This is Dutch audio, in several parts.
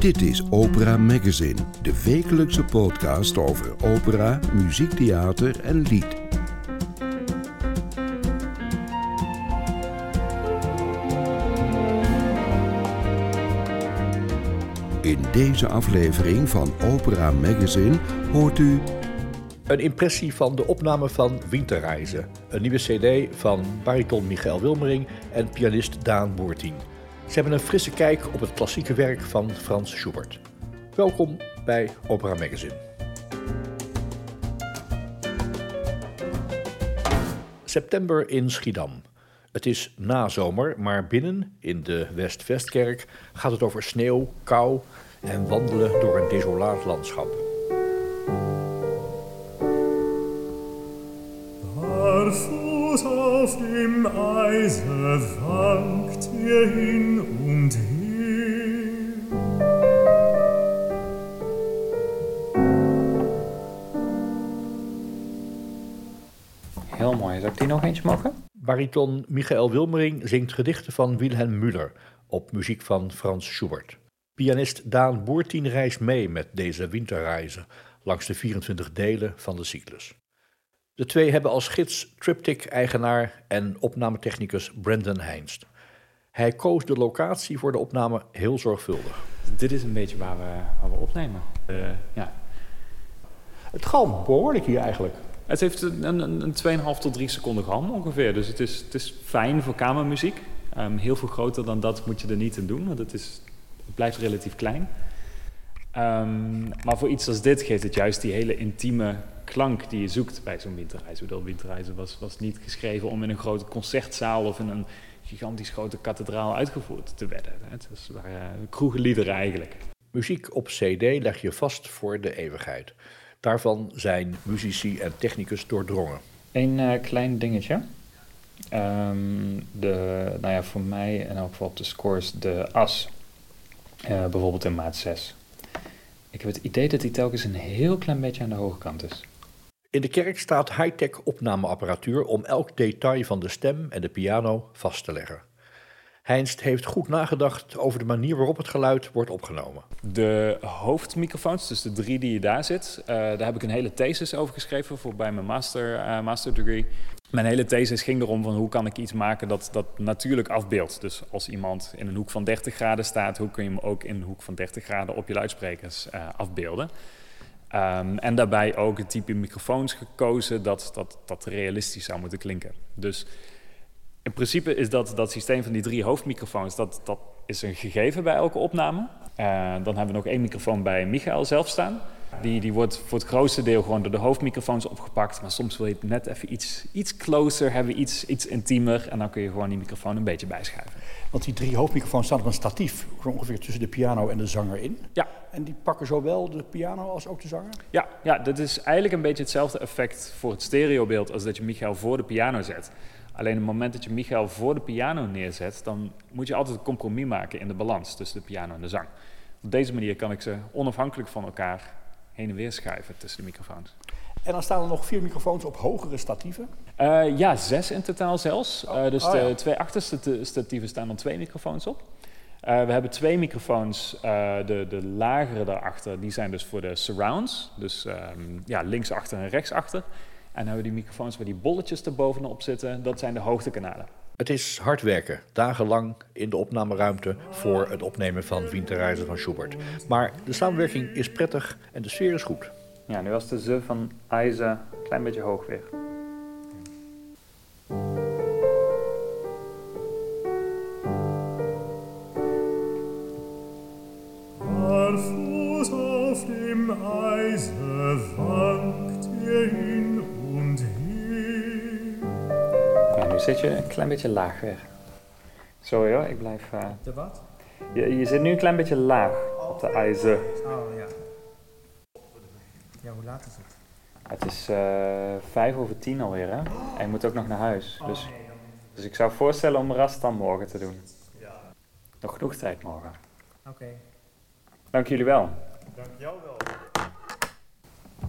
Dit is Opera Magazine, de wekelijkse podcast over opera, muziektheater en lied. In deze aflevering van Opera Magazine hoort u Een impressie van de opname van Winterreizen. Een nieuwe cd van bariton Michael Wilmering en pianist Daan Boertien. Ze hebben een frisse kijk op het klassieke werk van Frans Schubert. Welkom bij Opera Magazine. September in Schiedam. Het is nazomer, maar binnen, in de West-Vestkerk, gaat het over sneeuw, kou en wandelen door een desolaat landschap. Hier hin und her. Heel mooi. Zou ik die nog eentje mogen? Bariton Michael Wilmering zingt gedichten van Wilhelm Müller op muziek van Frans Schubert. Pianist Daan Boertien reist mee met deze winterreizen langs de 24 delen van de cyclus. De twee hebben als gids triptych-eigenaar en opnametechnicus Brendan Heinst. Hij koos de locatie voor de opname heel zorgvuldig. Dit is een beetje waar we, waar we opnemen. Eh, ja. Het galmt behoorlijk hier eigenlijk. Het heeft een, een, een 2,5 tot 3 seconden galm ongeveer. Dus het is, het is fijn voor kamermuziek. Ehm, heel veel groter dan dat moet je er niet in doen, want het, is, het blijft relatief klein. Ehm, maar voor iets als dit geeft het juist die hele intieme klank die je zoekt bij zo'n winterreis. Ik bedoel, winterreizen was, was niet geschreven om in een grote concertzaal of in een gigantisch grote kathedraal uitgevoerd te werden. Het was, waren kroegenliederen eigenlijk. Muziek op CD leg je vast voor de eeuwigheid. Daarvan zijn muzici en technicus doordrongen. Een eh, klein dingetje. Ehm, de, nou ja, voor mij in elk geval op de scores de as. Eh, bijvoorbeeld in maat 6. Ik heb het idee dat die telkens een heel klein beetje aan de hoge kant is. In de kerk staat high-tech opnameapparatuur om elk detail van de stem en de piano vast te leggen. Heinst heeft goed nagedacht over de manier waarop het geluid wordt opgenomen. De hoofdmicrofoons, dus de drie die je daar zit, eh, daar heb ik een hele thesis over geschreven voor bij mijn master, eh, master degree. Mijn hele thesis ging erom van hoe kan ik iets maken dat, dat natuurlijk afbeeldt. Dus als iemand in een hoek van 30 graden staat, hoe kun je hem ook in een hoek van 30 graden op je luidsprekers eh, afbeelden. Um, en daarbij ook het type microfoons gekozen dat, dat, dat realistisch zou moeten klinken. Dus in principe is dat, dat systeem van die drie hoofdmicrofoons, dat, dat is een gegeven bij elke opname. Uh, dan hebben we nog één microfoon bij Michael zelf staan. Die, die wordt voor het grootste deel gewoon door de hoofdmicrofoons opgepakt. Maar soms wil je het net even iets, iets closer hebben, iets, iets intiemer. En dan kun je gewoon die microfoon een beetje bijschuiven. Want die drie hoofdmicrofoons staan op een statief, ongeveer tussen de piano en de zanger in. Ja. En die pakken zowel de piano als ook de zanger? Ja, ja, dat is eigenlijk een beetje hetzelfde effect voor het stereobeeld als dat je Michael voor de piano zet. Alleen op het moment dat je Michael voor de piano neerzet, dan moet je altijd een compromis maken in de balans tussen de piano en de zang. Op deze manier kan ik ze onafhankelijk van elkaar heen en weer schuiven tussen de microfoons. En dan staan er nog vier microfoons op hogere statieven? Uh, ja, zes in totaal zelfs. Uh, dus Oh, de ja. twee achterste statieven staan dan twee microfoons op. Uh, we hebben twee microfoons, de, de lagere daarachter, die zijn dus voor de surrounds. Dus um, ja, linksachter en rechtsachter. En dan hebben we die microfoons waar die bolletjes erbovenop zitten, dat zijn de hoogtekanalen. Het is hard werken, dagenlang in de opnameruimte voor het opnemen van Winterreizen van Schubert. Maar de samenwerking is prettig en de sfeer is goed. Ja, nu was de ze van IJzer een klein beetje hoog weer. Klein beetje laag weer. Sorry hoor, ik blijf... Uh... De wat? Je, je zit nu een klein beetje laag op de IJzer. Oh ja. Ja, hoe laat is het? Het is uh, vijf over tien alweer, hè? En je moet ook nog naar huis. Dus, dus ik zou voorstellen om rast dan morgen te doen. Nog genoeg tijd morgen. Oké. Dank jullie wel. Dank jou wel.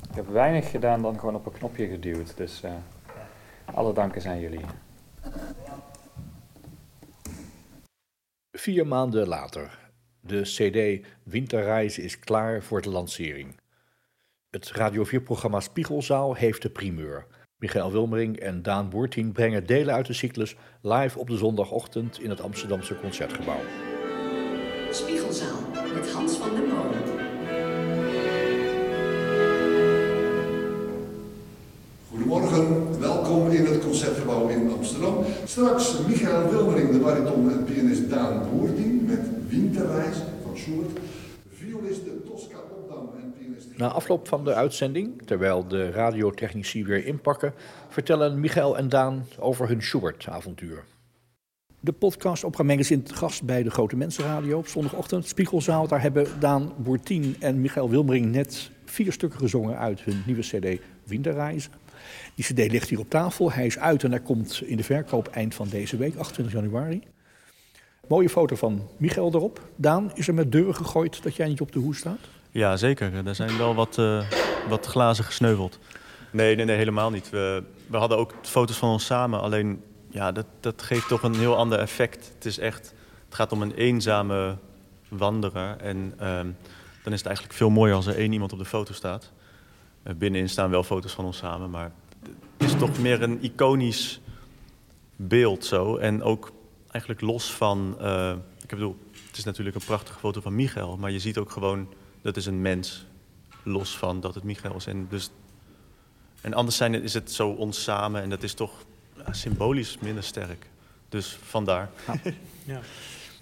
Ik heb weinig gedaan dan gewoon op een knopje geduwd. Dus uh, alle danken zijn jullie. Vier maanden later. De CD Winterreis is klaar voor de lancering. Het Radio 4-programma Spiegelzaal heeft de primeur. Michael Wilmering en Daan Boertien brengen delen uit de cyclus live op de zondagochtend in het Amsterdamse Concertgebouw. Spiegelzaal met Hans van den Molen. Goedemorgen, welkom in het Concertgebouw in Amsterdam. Straks Michael Wilmering, de bariton en pianist Daan Boerdien met Winterreis van Schubert. Violiste Tosca Opdam en pianist... Na afloop van de uitzending, terwijl de radiotechnici weer inpakken, vertellen Michael en Daan over hun Schubert-avontuur. De podcast Opera Magazine te gast bij de Grote Mensenradio op zondagochtend. Spiegelzaal, daar hebben Daan Boertien en Michael Wilmering net vier stukken gezongen uit hun nieuwe cd Winterreizen. Die cd ligt hier op tafel, hij is uit en hij komt in de verkoop eind van deze week, 28 januari. Mooie foto van Michael erop. Daan, is er met deuren gegooid dat jij niet op de hoes staat? Ja, zeker. Er zijn wel wat, uh, wat glazen gesneuveld. Nee, nee, nee, helemaal niet. We, we hadden ook foto's van ons samen. Alleen, ja, dat, dat geeft toch een heel ander effect. Het is echt, het gaat om een eenzame wanderer. En um, dan is het eigenlijk veel mooier als er één iemand op de foto staat. Uh, binnenin staan wel foto's van ons samen, maar het is toch meer een iconisch beeld zo. En ook eigenlijk los van, uh, ik bedoel, het is natuurlijk een prachtige foto van Michael, maar je ziet ook gewoon dat is een mens, los van dat het Michael is. En, dus, en anders zijn, is het zo ons samen en dat is toch ja, symbolisch minder sterk. Dus vandaar. Ja. ja.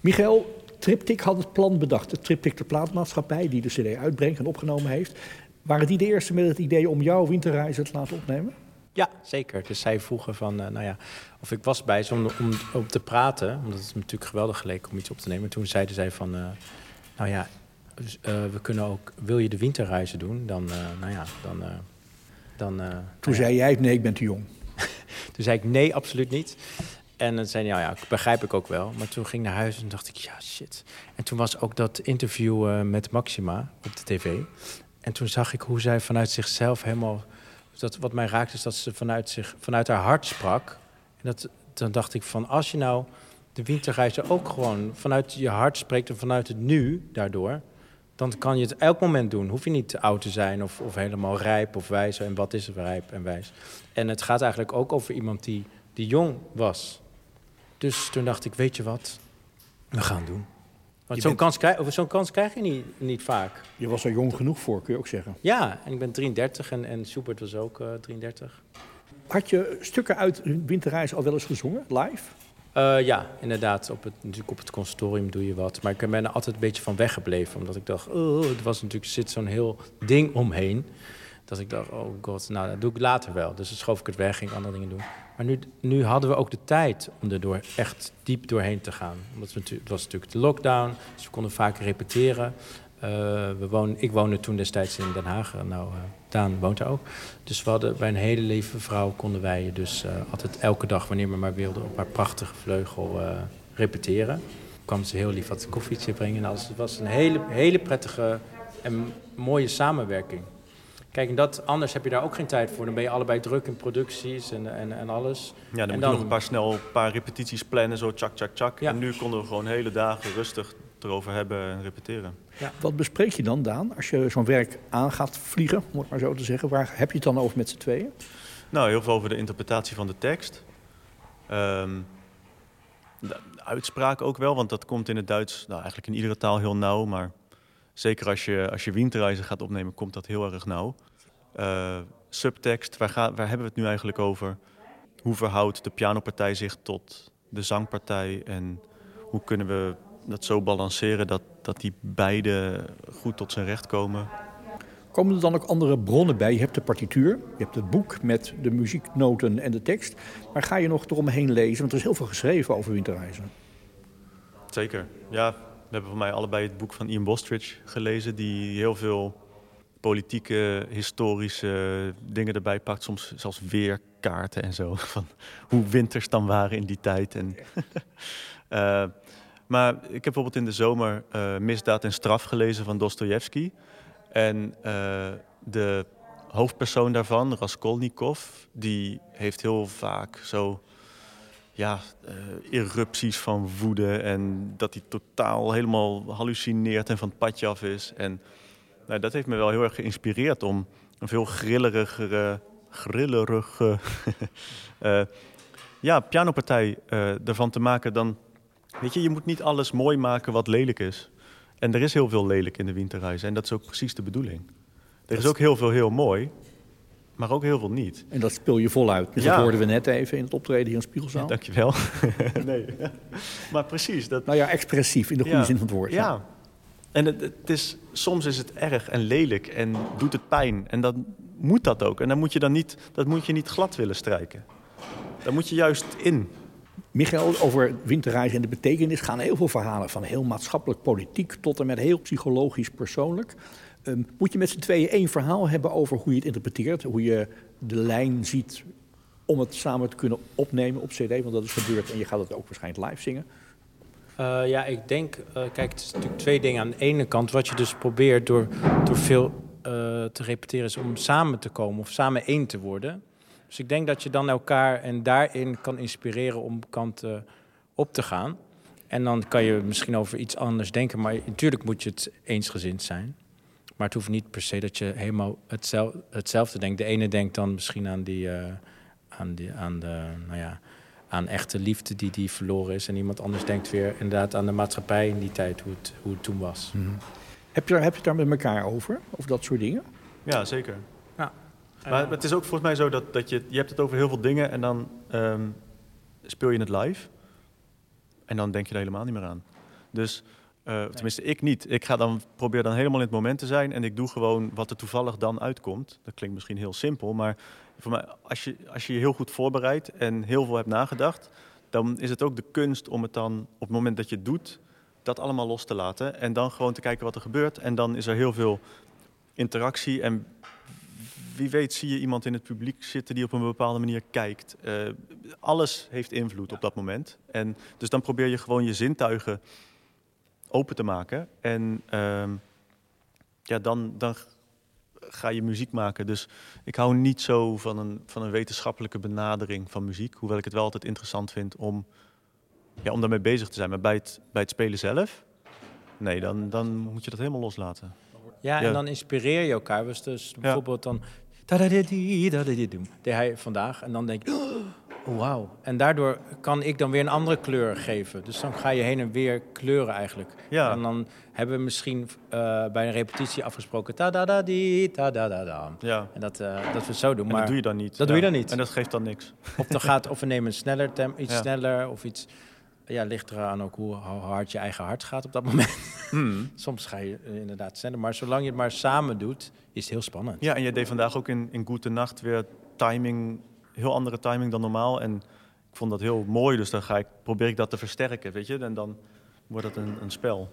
Michael, Triptych had het plan bedacht. De Triptych, de plaatmaatschappij die de CD uitbrengt en opgenomen heeft. Waren die de eerste met het idee om jouw winterreizen te laten opnemen? Ja, zeker. Dus zij vroegen van, uh, nou ja, of ik was bij ze om, om, om, te praten, omdat het natuurlijk geweldig geleek om iets op te nemen. Toen zeiden zij van, uh, nou ja, dus, uh, we kunnen ook, wil je de winterreizen doen, dan, nou ja, dan... dan Toen zei jij, nee, ik ben te jong. toen zei ik, nee, absoluut niet. En dan zei ja, ja, begrijp ik ook wel. Maar toen ging ik naar huis en dacht ik, ja, shit. En toen was ook dat interview met Maxima op de tv. En toen zag ik hoe zij vanuit zichzelf helemaal dat, wat mij raakte is dat ze vanuit, zich, vanuit haar hart sprak. En dat, dan dacht ik van, als je nou de winterreizen ook gewoon vanuit je hart spreekt en vanuit het nu daardoor, dan kan je het elk moment doen. Hoef je niet oud te zijn of, of helemaal rijp of wijs. En wat is rijp en wijs? En het gaat eigenlijk ook over iemand die, die jong was. Dus toen dacht ik, weet je wat, we gaan doen. Want zo'n kans, krijg, zo'n kans krijg je niet, niet vaak. Je was er jong genoeg voor, kun je ook zeggen. Ja, en ik ben 33 en, en Schubert was ook uh, 33. Had je stukken uit Winterreis al wel eens gezongen, live? Uh, ja, inderdaad. Op het, natuurlijk op het conservatorium doe je wat. Maar ik ben er altijd een beetje van weggebleven. Omdat ik dacht, oh, er was natuurlijk, zit zo'n heel ding omheen. Dat ik dacht, oh god, nou, dat doe ik later wel. Dus dan schoof ik het weg, ging andere dingen doen. Maar nu, nu hadden we ook de tijd om er door, echt diep doorheen te gaan. Omdat het was natuurlijk de lockdown, dus we konden vaak repeteren. Uh, we ik woonde toen destijds in Den Haag. Nou, uh, Daan woont daar ook. Dus we hadden bij een hele lieve vrouw konden wij dus altijd elke dag, wanneer we maar wilden, op haar prachtige vleugel repeteren. Kwam ze heel lief wat koffietje brengen en alles. Het was een hele, hele prettige en mooie samenwerking. Kijk, en dat, anders heb je daar ook geen tijd voor. Dan ben je allebei druk in producties en, en, en alles. Ja, dan en moet je nog een paar snel een paar repetities plannen, zo tjak, tjak, tjak. Ja. En nu konden we gewoon hele dagen rustig erover hebben en repeteren. Ja. Wat bespreek je dan, Daan, als je zo'n werk aan gaat vliegen, om het maar zo te zeggen? Waar heb je het dan over met z'n tweeën? Nou, heel veel over de interpretatie van de tekst. Um, de uitspraak ook wel, want dat komt in het Duits, nou eigenlijk in iedere taal heel nauw, maar zeker als je, als je Winterreizen gaat opnemen, komt dat heel erg nauw. Uh, subtekst, waar, ga, waar hebben we het nu eigenlijk over? Hoe verhoudt de pianopartij zich tot de zangpartij? En hoe kunnen we dat zo balanceren dat, dat die beide goed tot zijn recht komen? Komen er dan ook andere bronnen bij? Je hebt de partituur, je hebt het boek met de muzieknoten en de tekst. Maar ga je nog eromheen lezen? Want er is heel veel geschreven over winterreizen. Zeker, ja. We hebben voor mij allebei het boek van Ian Bostridge gelezen... die heel veel politieke, historische dingen erbij pakt. Soms zelfs weerkaarten en zo. Van hoe winters dan waren in die tijd. En uh, maar ik heb bijvoorbeeld in de zomer uh, Misdaad en Straf gelezen van Dostojevski. En uh, de hoofdpersoon daarvan, Raskolnikov, die heeft heel vaak zo ja, uh, erupties van woede en dat hij totaal helemaal hallucineert en van het padje af is. En nou, dat heeft me wel heel erg geïnspireerd om een veel grillerigere, grillerige uh, ja, pianopartij uh, ervan te maken dan... Weet je, je moet niet alles mooi maken wat lelijk is. En er is heel veel lelijk in de winterreizen en dat is ook precies de bedoeling. Er is ook heel veel heel mooi, maar ook heel veel niet. En dat speel je voluit. Dus ja. dat hoorden we net even in het optreden hier in Spiegelzaal. Ja, dankjewel. nee, maar precies. Dat... Nou ja, expressief in de goede zin van het woord. Ja, en het, het, is, soms is het erg en lelijk en doet het pijn. En dan moet dat ook. En dan moet je dan niet, dat moet je niet glad willen strijken. Dan moet je juist in. Michael, over winterreizen en de betekenis gaan heel veel verhalen. Van heel maatschappelijk politiek tot en met heel psychologisch persoonlijk. Um, moet je met z'n tweeën één verhaal hebben over hoe je het interpreteert. Hoe je de lijn ziet om het samen te kunnen opnemen op cd. Want dat is gebeurd en je gaat het ook waarschijnlijk live zingen. Uh, ja, ik denk, uh, kijk, het is natuurlijk twee dingen. Aan de ene kant, wat je dus probeert door, door veel uh, te repeteren, is om samen te komen of samen één te worden. Dus ik denk dat je dan elkaar en daarin kan inspireren om kanten op te gaan. En dan kan je misschien over iets anders denken, maar natuurlijk moet je het eensgezind zijn. Maar het hoeft niet per se dat je helemaal hetzelfde, hetzelfde denkt. De ene denkt dan misschien aan, die, uh, aan, die, aan, de, nou ja, aan echte liefde die, die verloren is. En iemand anders denkt weer inderdaad aan de maatschappij in die tijd, hoe het, hoe het toen was. Mm -hmm. heb, je, heb je het daar met elkaar over? Of dat soort dingen? Ja, zeker. Ja. Maar het is ook volgens mij zo dat, dat je, je hebt het over heel veel dingen en dan um, speel je het live. En dan denk je er helemaal niet meer aan. Dus, uh, tenminste ik niet. Ik ga dan, probeer dan helemaal in het moment te zijn en ik doe gewoon wat er toevallig dan uitkomt. Dat klinkt misschien heel simpel, maar voor mij, als, je, als je je heel goed voorbereidt en heel veel hebt nagedacht, dan is het ook de kunst om het dan op het moment dat je het doet, dat allemaal los te laten. En dan gewoon te kijken wat er gebeurt. En dan is er heel veel interactie en wie weet zie je iemand in het publiek zitten die op een bepaalde manier kijkt. Uh, alles heeft invloed op dat moment. En dus dan probeer je gewoon je zintuigen open te maken. En uh, ja, dan, dan ga je muziek maken. Dus ik hou niet zo van een, van een wetenschappelijke benadering van muziek. Hoewel ik het wel altijd interessant vind om, ja, om daarmee bezig te zijn. Maar bij het, bij het spelen zelf, nee, dan, dan moet je dat helemaal loslaten. Ja, en dan inspireer je elkaar. Dus, dus bijvoorbeeld dan deed hij vandaag. En dan denk oh, wauw. En daardoor kan ik dan weer een andere kleur geven. Dus dan ga je heen en weer kleuren eigenlijk. Ja. En dan hebben we misschien uh, bij een repetitie afgesproken... ta da da di ta da da da. Ja. En dat, uh, dat we zo doen. En maar dat doe je dan niet. Dat ja. doe je dan niet. En dat geeft dan niks. Of, dan gaat, of we nemen een sneller tem, iets sneller of iets... Ja, ligt eraan ook hoe hard je eigen hart gaat op dat moment. Hmm. Soms ga je inderdaad sneller. Maar zolang je het maar samen doet, is het heel spannend. Ja, en je deed vandaag ook in, in Goede Nacht weer timing, heel andere timing dan normaal. En ik vond dat heel mooi, dus dan ga ik, probeer ik dat te versterken, weet je. En dan wordt het een, een spel.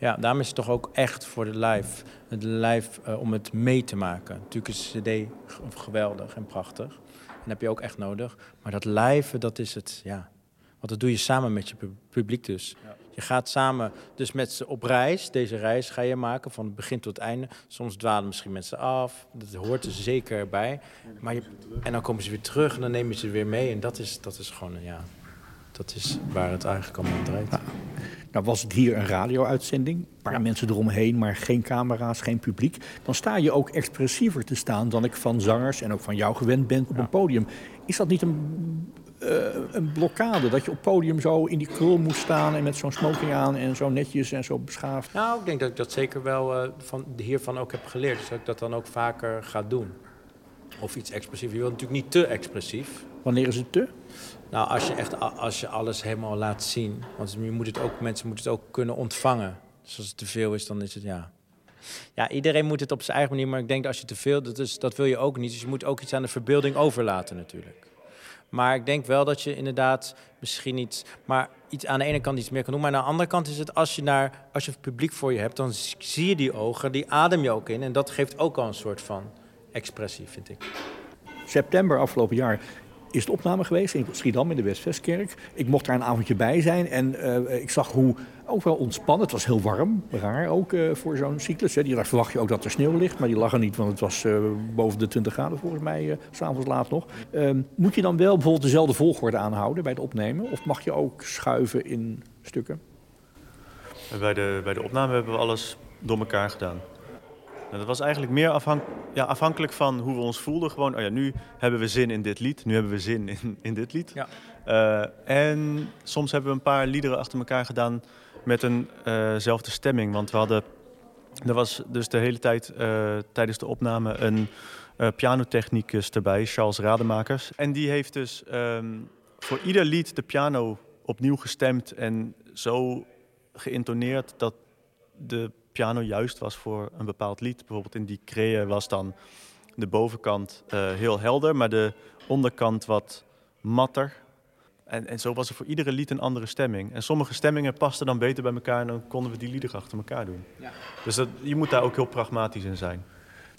Ja, daarom is het toch ook echt voor de live, het live uh, om het mee te maken. Natuurlijk is de cd geweldig en prachtig. En dat heb je ook echt nodig. Maar dat live, dat is het, ja, want dat doe je samen met je publiek dus. Ja. Je gaat samen dus met ze op reis. Deze reis ga je maken van het begin tot het einde. Soms dwalen misschien mensen af. Dat hoort er zeker bij. Maar je, en dan komen ze weer terug en dan nemen ze weer mee. En dat is, dat is gewoon, ja, dat is waar het eigenlijk allemaal om draait. Ja. Nou was het hier een radio-uitzending, een paar mensen eromheen, maar geen camera's, geen publiek. Dan sta je ook expressiever te staan dan ik van zangers en ook van jou gewend ben op een podium. Is dat niet een uh, een blokkade. Dat je op podium zo in die krul moest staan en met zo'n smoking aan en zo netjes en zo beschaafd. Nou, ik denk dat ik dat zeker wel uh, van, hiervan ook heb geleerd. Dus dat ik dat dan ook vaker ga doen. Of iets expressief. Je wilt natuurlijk niet te expressief. Wanneer is het te? Nou, als je echt als je alles helemaal laat zien. Want je moet het ook, mensen moeten het ook kunnen ontvangen. Dus als het te veel is, dan is het ja. Ja, iedereen moet het op zijn eigen manier. Maar ik denk dat als je te veel, dat, is, dat wil je ook niet. Dus je moet ook iets aan de verbeelding overlaten natuurlijk. Maar ik denk wel dat je inderdaad misschien iets, maar iets aan de ene kant iets meer kan doen. Maar aan de andere kant is het als je, naar, als je publiek voor je hebt, dan zie je die ogen, die adem je ook in. En dat geeft ook al een soort van expressie, vind ik. September afgelopen jaar is de opname geweest in Schiedam in de Westvestkerk. Ik mocht daar een avondje bij zijn en eh, ik zag hoe ook wel ontspannen. Het was heel warm, raar ook eh, voor zo'n cyclus. Hè. Die, daar verwacht je ook dat er sneeuw ligt, maar die lag er niet, want het was eh, boven de 20 graden volgens mij, s'avonds laat nog. Ehm, moet je dan wel bijvoorbeeld dezelfde volgorde aanhouden bij het opnemen? Of mag je ook schuiven in stukken? Bij de, bij de opname hebben we alles door elkaar gedaan. Nou, dat was eigenlijk meer ja, afhankelijk van hoe we ons voelden. Gewoon, oh ja, nu hebben we zin in dit lied, nu hebben we zin in, in dit lied. Ja. Uh, en soms hebben we een paar liederen achter elkaar gedaan met eenzelfde uh stemming. Want we hadden, er was dus de hele tijd uh, tijdens de opname een pianotechnicus erbij, Charles Rademakers. En die heeft dus um, voor ieder lied de piano opnieuw gestemd en zo geïntoneerd dat de piano juist was voor een bepaald lied. Bijvoorbeeld in die Cree was dan de bovenkant uh, heel helder, maar de onderkant wat matter. En, en zo was er voor iedere lied een andere stemming. En sommige stemmingen pasten dan beter bij elkaar en dan konden we die liederen achter elkaar doen. Ja. Dus dat, je moet daar ook heel pragmatisch in zijn.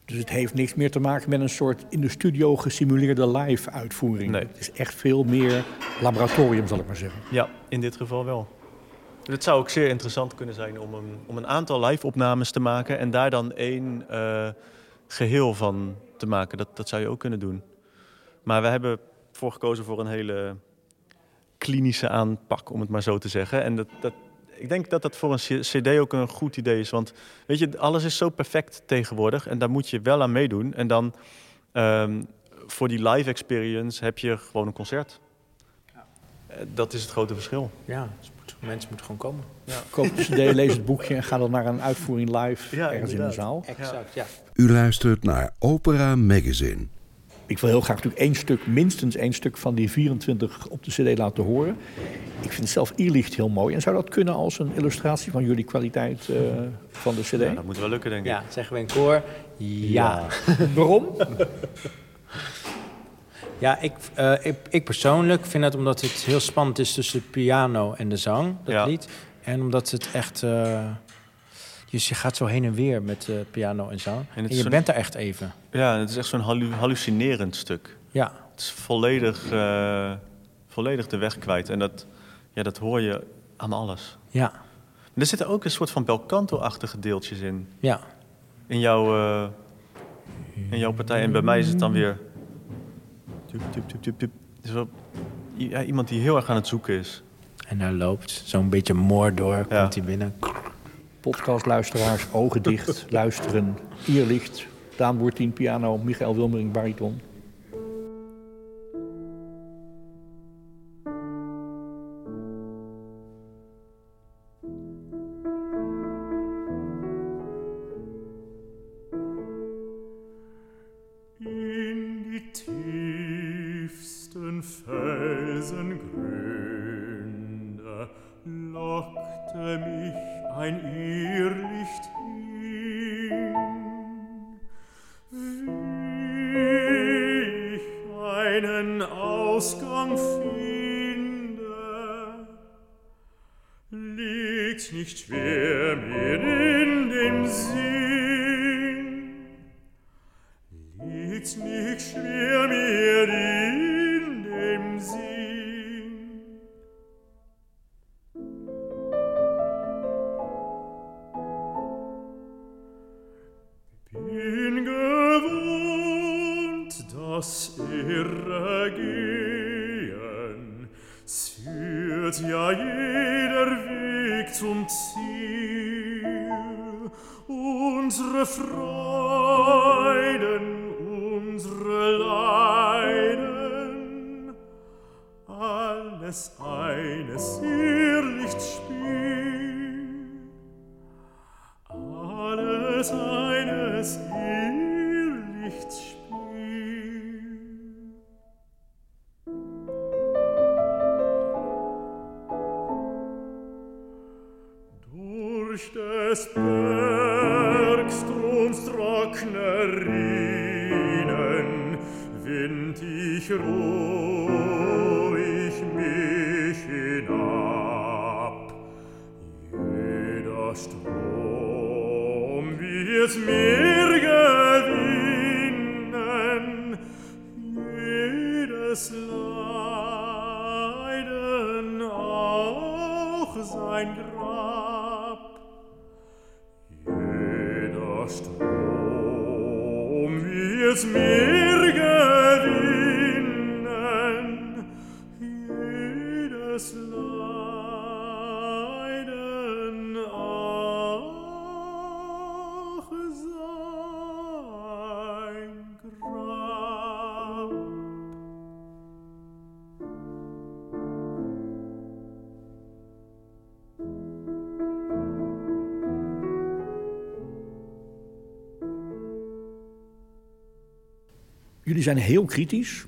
Dus het heeft niks meer te maken met een soort in de studio gesimuleerde live uitvoering. Nee. Het is echt veel meer laboratorium, zal ik maar zeggen. Ja, in dit geval wel. Het zou ook zeer interessant kunnen zijn om een, om een aantal live-opnames te maken en daar dan één uh, geheel van te maken. Dat, dat zou je ook kunnen doen. Maar we hebben voor gekozen voor een hele klinische aanpak, om het maar zo te zeggen. En dat, dat, ik denk dat dat voor een CD ook een goed idee is. Want weet je, alles is zo perfect tegenwoordig en daar moet je wel aan meedoen. En dan um, voor die live experience heb je gewoon een concert. Ja. Dat is het grote verschil. Ja, mensen moeten gewoon komen. Ja. Koop de CD, lees het boekje en ga dan naar een uitvoering live ja, ergens inderdaad. in de zaal. Exact, ja. U luistert naar Opera Magazine. Ik wil heel graag natuurlijk één stuk, minstens één stuk van die 24 op de CD laten horen. Ik vind zelf Ierlicht heel mooi. En zou dat kunnen als een illustratie van jullie kwaliteit uh, van de CD? Ja, dat moet wel lukken, denk ik. Ja, zeggen we in koor. Ja. Waarom? Ja, ik, uh, ik, ik, persoonlijk vind het omdat het heel spannend is tussen de piano en de zang, dat ja. lied. En omdat het echt... Uh, dus je gaat zo heen en weer met uh, piano en zang. En, en je bent er echt even. Ja, het is echt zo'n hallu hallucinerend stuk. Ja. Het is volledig, volledig de weg kwijt. En dat, ja, dat hoor je aan alles. Ja. er zitten ook een soort van belcanto-achtige deeltjes in. Ja. In jouw, in jouw partij. En bij mij is het dan weer... Tup, tup, tup, tup, tup. Dus wel, ja, iemand die heel erg aan het zoeken is. En daar loopt zo'n beetje moor door, Ja. komt hij binnen. Podcastluisteraars, ogen dicht, luisteren. Hier ligt Daan Boertien, piano, Michael Wilmering, bariton. Lockte mich ein Irrlicht hin. Wie ich einen Ausgang finde, liegt nicht schwer alles eines ihr Lichtspiel. Alles eines ihr Lichtspiel. Durch des Bergstroms trockne Rinnen wind ich ruhig mir gewinnen, jedes Leiden auch sein Grab, jeder Strom, wie es mir Jullie zijn heel kritisch.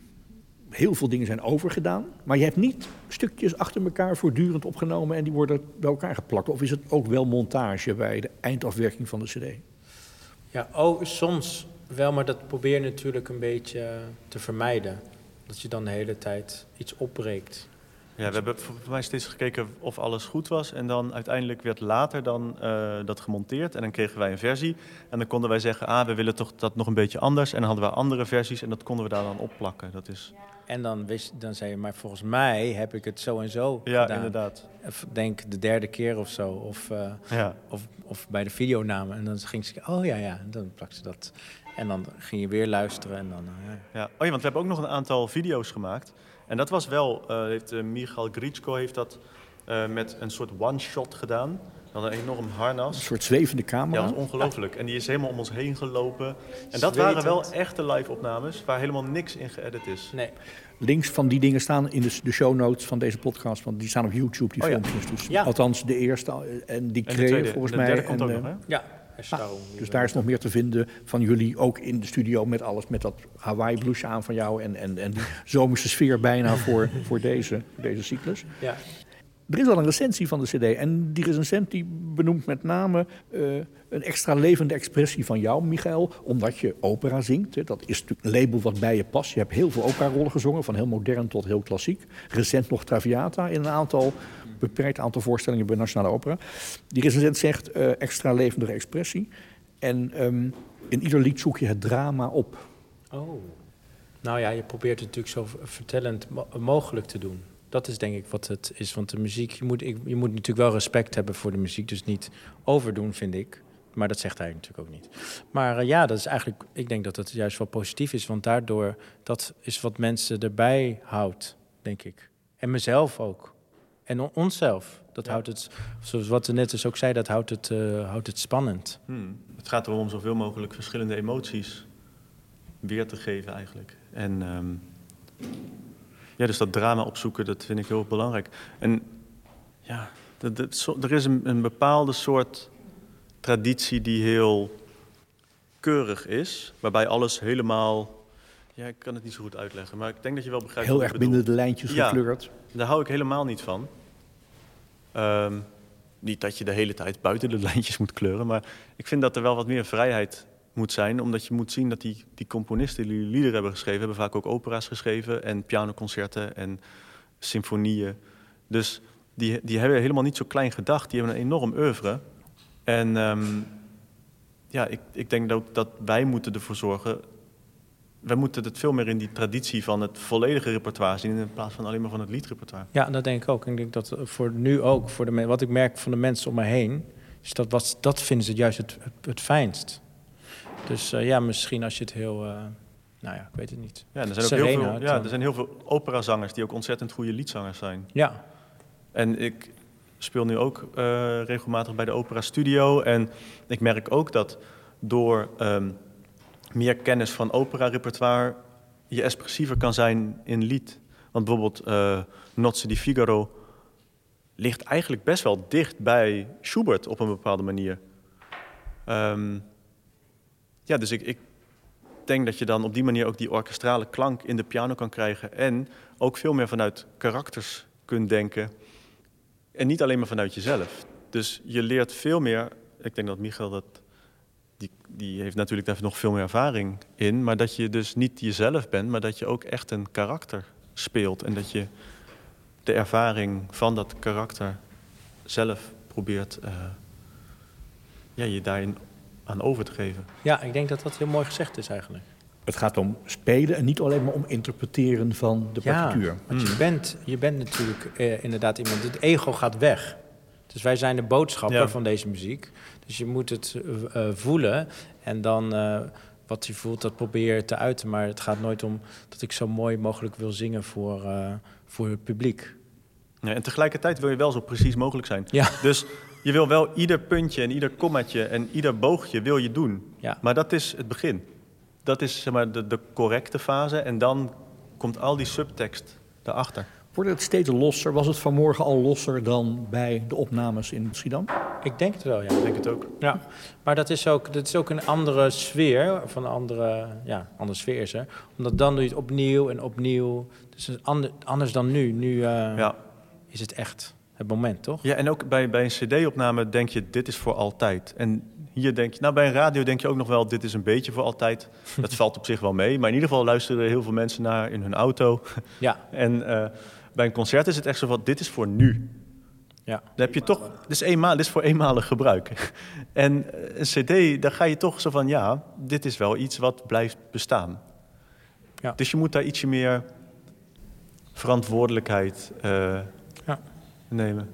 Heel veel dingen zijn overgedaan. Maar je hebt niet stukjes achter elkaar voortdurend opgenomen en die worden bij elkaar geplakt. Of is het ook wel montage bij de eindafwerking van de CD? Ja, oh, soms wel, maar dat probeer je natuurlijk een beetje te vermijden. Dat je dan de hele tijd iets opbreekt. Ja, we hebben voor mij steeds gekeken of alles goed was. En dan uiteindelijk werd later dan, eh, dat gemonteerd. En dan kregen wij een versie. En dan konden wij zeggen, ah, we willen toch dat nog een beetje anders. En dan hadden we andere versies en dat konden we daar dan opplakken. Dat is, En dan, wist, dan zei je, maar volgens mij heb ik het zo en zo ja, gedaan. inderdaad. Denk de derde keer of zo. Of, eh, Ja. of, of bij de videonamen. En dan ging ze, oh ja, ja. En dan plakte ze dat. En dan ging je weer luisteren. En dan, eh, ja. Ja. Oh ja, want we hebben ook nog een aantal video's gemaakt. En dat was wel, eh, heeft, eh, Michal Gritschko heeft dat eh, met een soort one-shot gedaan. Dan een enorm Een harnas. soort zwevende Ja, camera. dat was ongelooflijk. En die is helemaal om ons heen gelopen. En dat waren wel echte live-opnames waar helemaal niks in geëdit is. Nee, Links van die dingen staan in de, de show notes van deze podcast. Want die staan op YouTube, die Oh ja. filmpjes. Dus, Ja. Althans, de eerste en die En kreeg volgens de mij. derde komt en, ook nog, hè? ja. Daarom Dus daar is nog meer te vinden van jullie, ook in de studio met alles, met dat Hawaii blouseje aan van jou en, en, en die zomerse sfeer bijna voor, voor deze, deze cyclus. Ja. Er is al een recensie van de CD en die recensent die benoemt met name eh, een extra levende expressie van jou, Michael, omdat je opera zingt. Hè. Dat is natuurlijk een label wat bij je past. Je hebt heel veel operarollen gezongen, van heel modern tot heel klassiek. Recent nog Traviata in een aantal, beperkt aantal voorstellingen bij Nationale Opera. Die recensent zegt eh, extra levendige expressie. En ehm, in ieder lied zoek je het drama op. Oh. Nou ja, je probeert het natuurlijk zo vertellend mo- mogelijk te doen. Dat is denk ik wat het is. Want de muziek, je moet, je moet natuurlijk wel respect hebben voor de muziek. Dus niet overdoen, vind ik. Maar dat zegt hij natuurlijk ook niet. Maar eh, ja, dat is eigenlijk, ik denk dat dat juist wel positief is. Want daardoor, dat is wat mensen erbij houdt, denk ik. En mezelf ook. En on- onszelf. Dat houdt het, zoals wat er net dus ook zei, dat houdt het, eh, houdt het spannend. Hmm. Het gaat erom om zoveel mogelijk verschillende emoties weer te geven eigenlijk. En ehm, ja, dus dat drama opzoeken, dat vind ik heel belangrijk. En ja, dat, dat, zo- er is een, een bepaalde soort traditie die heel keurig is, waarbij alles helemaal... Ja, ik kan het niet zo goed uitleggen, maar ik denk dat je wel begrijpt Heel erg binnen de lijntjes Ja. gekleurd. Daar hou ik helemaal niet van. Ehm, niet dat je de hele tijd buiten de lijntjes moet kleuren, maar ik vind dat er wel wat meer vrijheid moet zijn, omdat je moet zien dat die, die componisten die liederen hebben geschreven, hebben vaak ook opera's geschreven en pianoconcerten en symfonieën. Dus die, die hebben helemaal niet zo klein gedacht, die hebben een enorm oeuvre. En ehm, ja, ik, ik denk dat, dat wij moeten ervoor zorgen wij moeten het veel meer in die traditie van het volledige repertoire zien... in plaats van alleen maar van het liedrepertoire. Ja, dat denk ik ook. Ik denk dat voor nu ook, voor de, wat ik merk van de mensen om me heen, is dat, wat, dat vinden ze juist het, het, het fijnst. Dus eh, ja, misschien als je het heel, eh, nou ja, ik weet het niet. Ja, er zijn ook Serena, heel veel, ja, eh, er zijn heel veel operazangers die ook ontzettend goede liedzangers zijn. Ja, En ik speel nu ook regelmatig bij de Opera Studio. En ik merk ook dat door ehm, meer kennis van opera-repertoire... je expressiever kan zijn in lied. Want bijvoorbeeld eh Nozze di Figaro ligt eigenlijk best wel dicht bij Schubert op een bepaalde manier. Ehm, ja, dus ik, ik denk dat je dan op die manier ook die orkestrale klank in de piano kan krijgen. En ook veel meer vanuit karakters kunt denken. En niet alleen maar vanuit jezelf. Dus je leert veel meer. Ik denk dat Michael dat. Die, die heeft natuurlijk daar nog veel meer ervaring in. Maar dat je dus niet jezelf bent, maar dat je ook echt een karakter speelt. En dat je de ervaring van dat karakter zelf probeert. eh, ja, je daarin aan over te geven. ja, ik denk dat dat heel mooi gezegd is eigenlijk. Het gaat om spelen en niet alleen maar om interpreteren van de partituur. want je, bent, je bent natuurlijk eh, inderdaad iemand, het ego gaat weg. Dus wij zijn de boodschapper Ja. van deze muziek. Dus je moet het eh, eh, voelen en dan eh, wat je voelt, dat probeer je te uiten. Maar het gaat nooit om dat ik zo mooi mogelijk wil zingen voor, voor het publiek. Ja, en tegelijkertijd wil je wel zo precies mogelijk zijn. Ja. Dus je wil wel ieder puntje en ieder kommaatje en ieder boogje wil je doen. Ja. Maar dat is het begin. Dat is zeg maar, de, de correcte fase. En dan komt al die subtekst daarachter. Wordt het steeds losser? Was het vanmorgen al losser dan bij de opnames in Schiedam? Ik denk het wel, ja. Ik denk het ook. Ja, maar dat is ook, dat is ook een andere sfeer, van een andere, ja, andere sfeer is er. Omdat dan doe je het opnieuw en opnieuw. Dus het is ander- anders dan nu. Nu eh, Ja. is het echt het moment, toch? Ja, en ook bij, bij een cd-opname denk je, dit is voor altijd. En hier denk je, nou bij een radio denk je ook nog wel, dit is een beetje voor altijd. Dat valt op zich wel mee, maar in ieder geval luisteren er heel veel mensen naar in hun auto. Ja, En eh, bij een concert is het echt zo van, dit is voor nu. ja. Dan heb je toch, dit is, eenmaal, dit is voor eenmalig gebruik. En eh, een cd, daar ga je toch zo van, ja, dit is wel iets wat blijft bestaan. Ja. Dus je moet daar ietsje meer verantwoordelijkheid eh, Ja. nemen.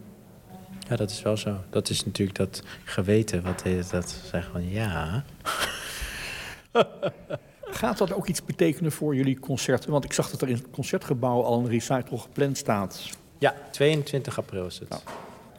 ja, dat is wel zo. Dat is natuurlijk dat geweten, wat heet dat zeggen van ja. Gaat dat ook iets betekenen voor jullie concerten? Want ik zag dat er in het concertgebouw al een recital gepland staat. Ja, 22 april is het. Ja.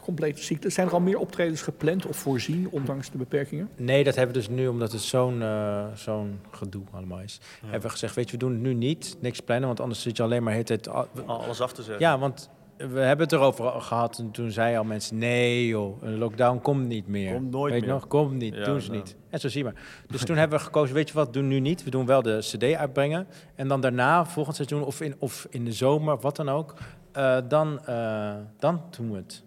Complete ziekte. Zijn er al meer optredens gepland of voorzien, ondanks de beperkingen? Nee, dat hebben we dus nu, omdat het zo'n eh, zo'n gedoe allemaal is. Hebben we gezegd, weet je, we doen het nu niet, niks plannen, want anders zit je alleen maar de hele tijd... we- Alles af te zetten. Ja, want we hebben het erover gehad en toen zeiden al mensen... nee joh, een lockdown komt niet meer. Komt nooit weet meer. nog, komt niet, Ja, doen ze nou. niet. En zo zie je maar. Dus toen hebben we gekozen, weet je wat, doen nu niet. We doen wel de cd uitbrengen. En dan daarna, volgend seizoen of in, of in de zomer, wat dan ook... eh, dan, eh, dan doen we het.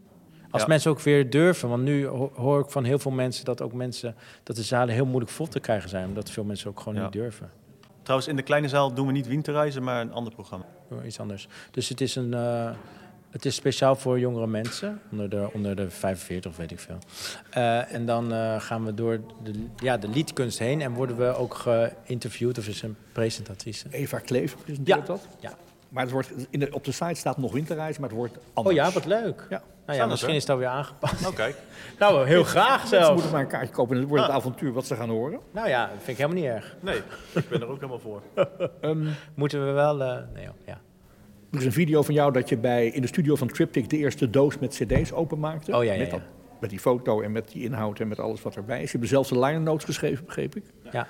Als Ja. mensen ook weer durven, want nu ho- hoor ik van heel veel mensen dat ook mensen dat de zalen heel moeilijk vol te krijgen zijn, omdat veel mensen ook gewoon Ja. niet durven. Trouwens, in de kleine zaal doen we niet winterreizen, maar een ander programma. Iets anders. Dus het is, een, eh, het is speciaal voor jongere mensen, onder de, onder de 45 of weet ik veel. Eh, en dan eh, gaan we door de, ja, de liedkunst heen en worden we ook geïnterviewd of is een presentatrice. Eva Klever presenteert Ja. dat. Ja. Maar het wordt, in de, op de site staat nog winterreis, maar het wordt Oh anders. ja, wat leuk. Ja. Nou ja, misschien is het alweer aangepast. Oh, kijk. Nou, heel graag Ze zelf. moeten maar een kaartje kopen en het wordt het avontuur wat ze gaan horen. Nou ja, dat vind ik helemaal niet erg. Nee, ik ben er ook helemaal voor. Ehm, Moeten we wel... eh, nee, joh, ja. Er is een video van jou dat je bij, in de studio van Triptych de eerste doos met cd's openmaakte. Oh ja, ja, met, dat- met die foto en met die inhoud en met alles wat erbij is. Je hebt zelfs de liner notes geschreven, begreep ik. ja.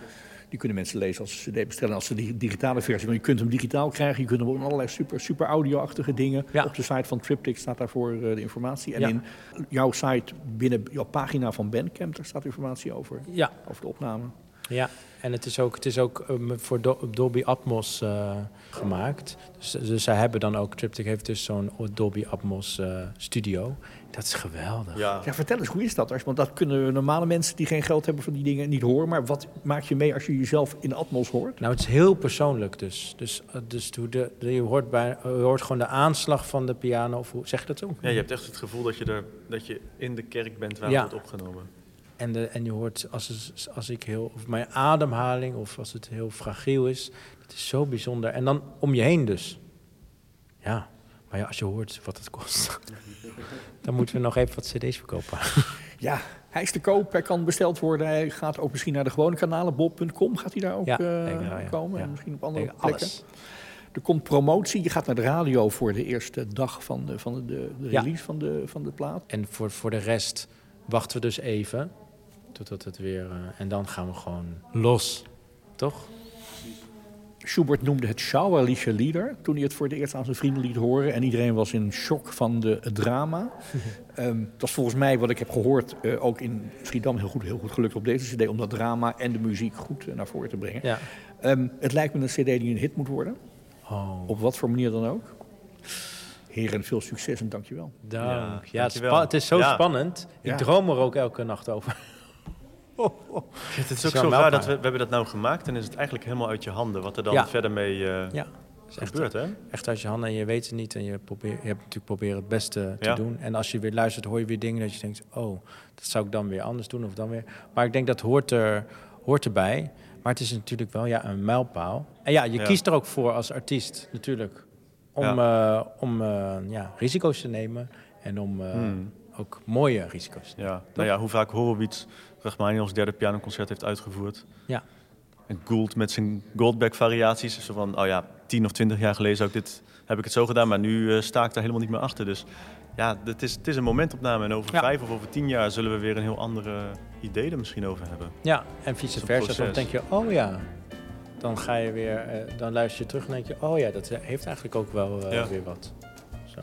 Die kunnen mensen lezen als ze cd bestellen als ze die digitale versie. Want je kunt hem digitaal krijgen, je kunt hem ook in allerlei super, super audio-achtige dingen. Ja. Op de site van Triptych staat daarvoor eh, de informatie. En Ja. in jouw site, binnen jouw pagina van Bandcamp, daar staat informatie over, ja. over de opname. Ja, en het is ook, het is ook um, voor Do- Dolby Atmos eh, gemaakt. Dus, dus zij hebben dan ook, Triptych heeft dus zo'n Dolby Atmos eh, studio. Dat is geweldig. Ja. Ja, vertel eens, hoe is dat? Als- Want dat kunnen normale mensen die geen geld hebben voor die dingen niet horen. Maar wat maak je mee als je jezelf in Atmos hoort? Nou, het is heel persoonlijk dus. Dus, eh, dus hoe de, de- je, hoort bij, je hoort gewoon de aanslag van de piano. Of hoe zeg je dat zo? ja, je hebt echt het gevoel dat je, er, dat je in de kerk bent waar Ja. het wordt opgenomen. En, de, en je hoort als, het- als ik heel, of mijn ademhaling of als het heel fragiel is. Het is zo bijzonder. En dan om je heen dus. Ja, maar ja, als je hoort wat het kost. dan moeten we nog even wat cd's verkopen. Ja, hij is te koop, hij kan besteld worden. Hij gaat ook misschien naar de gewone kanalen, bob.com gaat hij daar ook Ja, eh, ja. komen. Ja. En misschien op andere Denk plekken. alles. Er komt promotie, je gaat naar de radio voor de eerste dag van de, van de, de, release van, de, van de plaat. En voor, voor de rest wachten we dus even. Totdat het weer... eh, en dan gaan we gewoon los. Toch? Schubert noemde het Schauerliche Lieder toen hij het voor het eerst aan zijn vrienden liet horen. En iedereen was in shock van de, het drama. Ehm, dat is volgens mij, wat ik heb gehoord, eh, ook in Schiedam heel goed, heel goed gelukt op deze cd... om dat drama en de muziek goed eh, naar voren te brengen. Ja. Ehm, het lijkt me een cd die een hit moet worden. Oh, Op wat voor manier dan ook. Heren, veel succes en dankjewel. dank. Ja, het, is het is zo Ja. spannend. Ik Ja. droom er ook elke nacht over. Het is ook zo raar dat we, we hebben dat nou gemaakt en is het eigenlijk helemaal uit je handen wat er dan Ja. verder mee eh, Ja. is echt- gebeurt, hè? Echt uit je handen en je weet het niet. En je, probeer, je hebt natuurlijk proberen het beste te Ja. doen. En als je weer luistert, hoor je weer dingen dat je denkt... oh, dat zou ik dan weer anders doen of dan weer... Maar ik denk dat hoort, er, hoort erbij. Maar het is natuurlijk wel ja, een mijlpaal. En ja, je kiest er ook voor als artiest natuurlijk. Om, eh, om eh, ja, risico's te nemen. En om, Hmm. ook mooie risico's. Ja, nou ja, hoe vaak Horowitz Rachmaninoff's derde pianoconcert heeft uitgevoerd. Ja. En Gould met zijn Goldback variaties. Zo van, oh ja, tien of twintig jaar geleden zou ik dit, heb ik het zo gedaan, maar nu uh, sta ik daar helemaal niet meer achter. Dus ja, het is, het is een momentopname. En over Ja. vijf of over tien jaar zullen we weer een heel andere idee er misschien over hebben. Ja, en vice versa. Dan denk je, oh ja. Dan ga je weer, eh, dan luister je terug en denk je, oh ja, dat heeft eigenlijk ook wel eh, Ja. weer wat. Zo.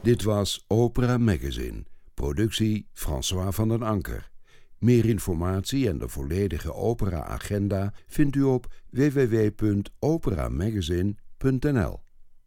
Dit was Opera Magazine, productie François van den Anker. Meer informatie en de volledige opera-agenda vindt u op www.operamagazine.nl.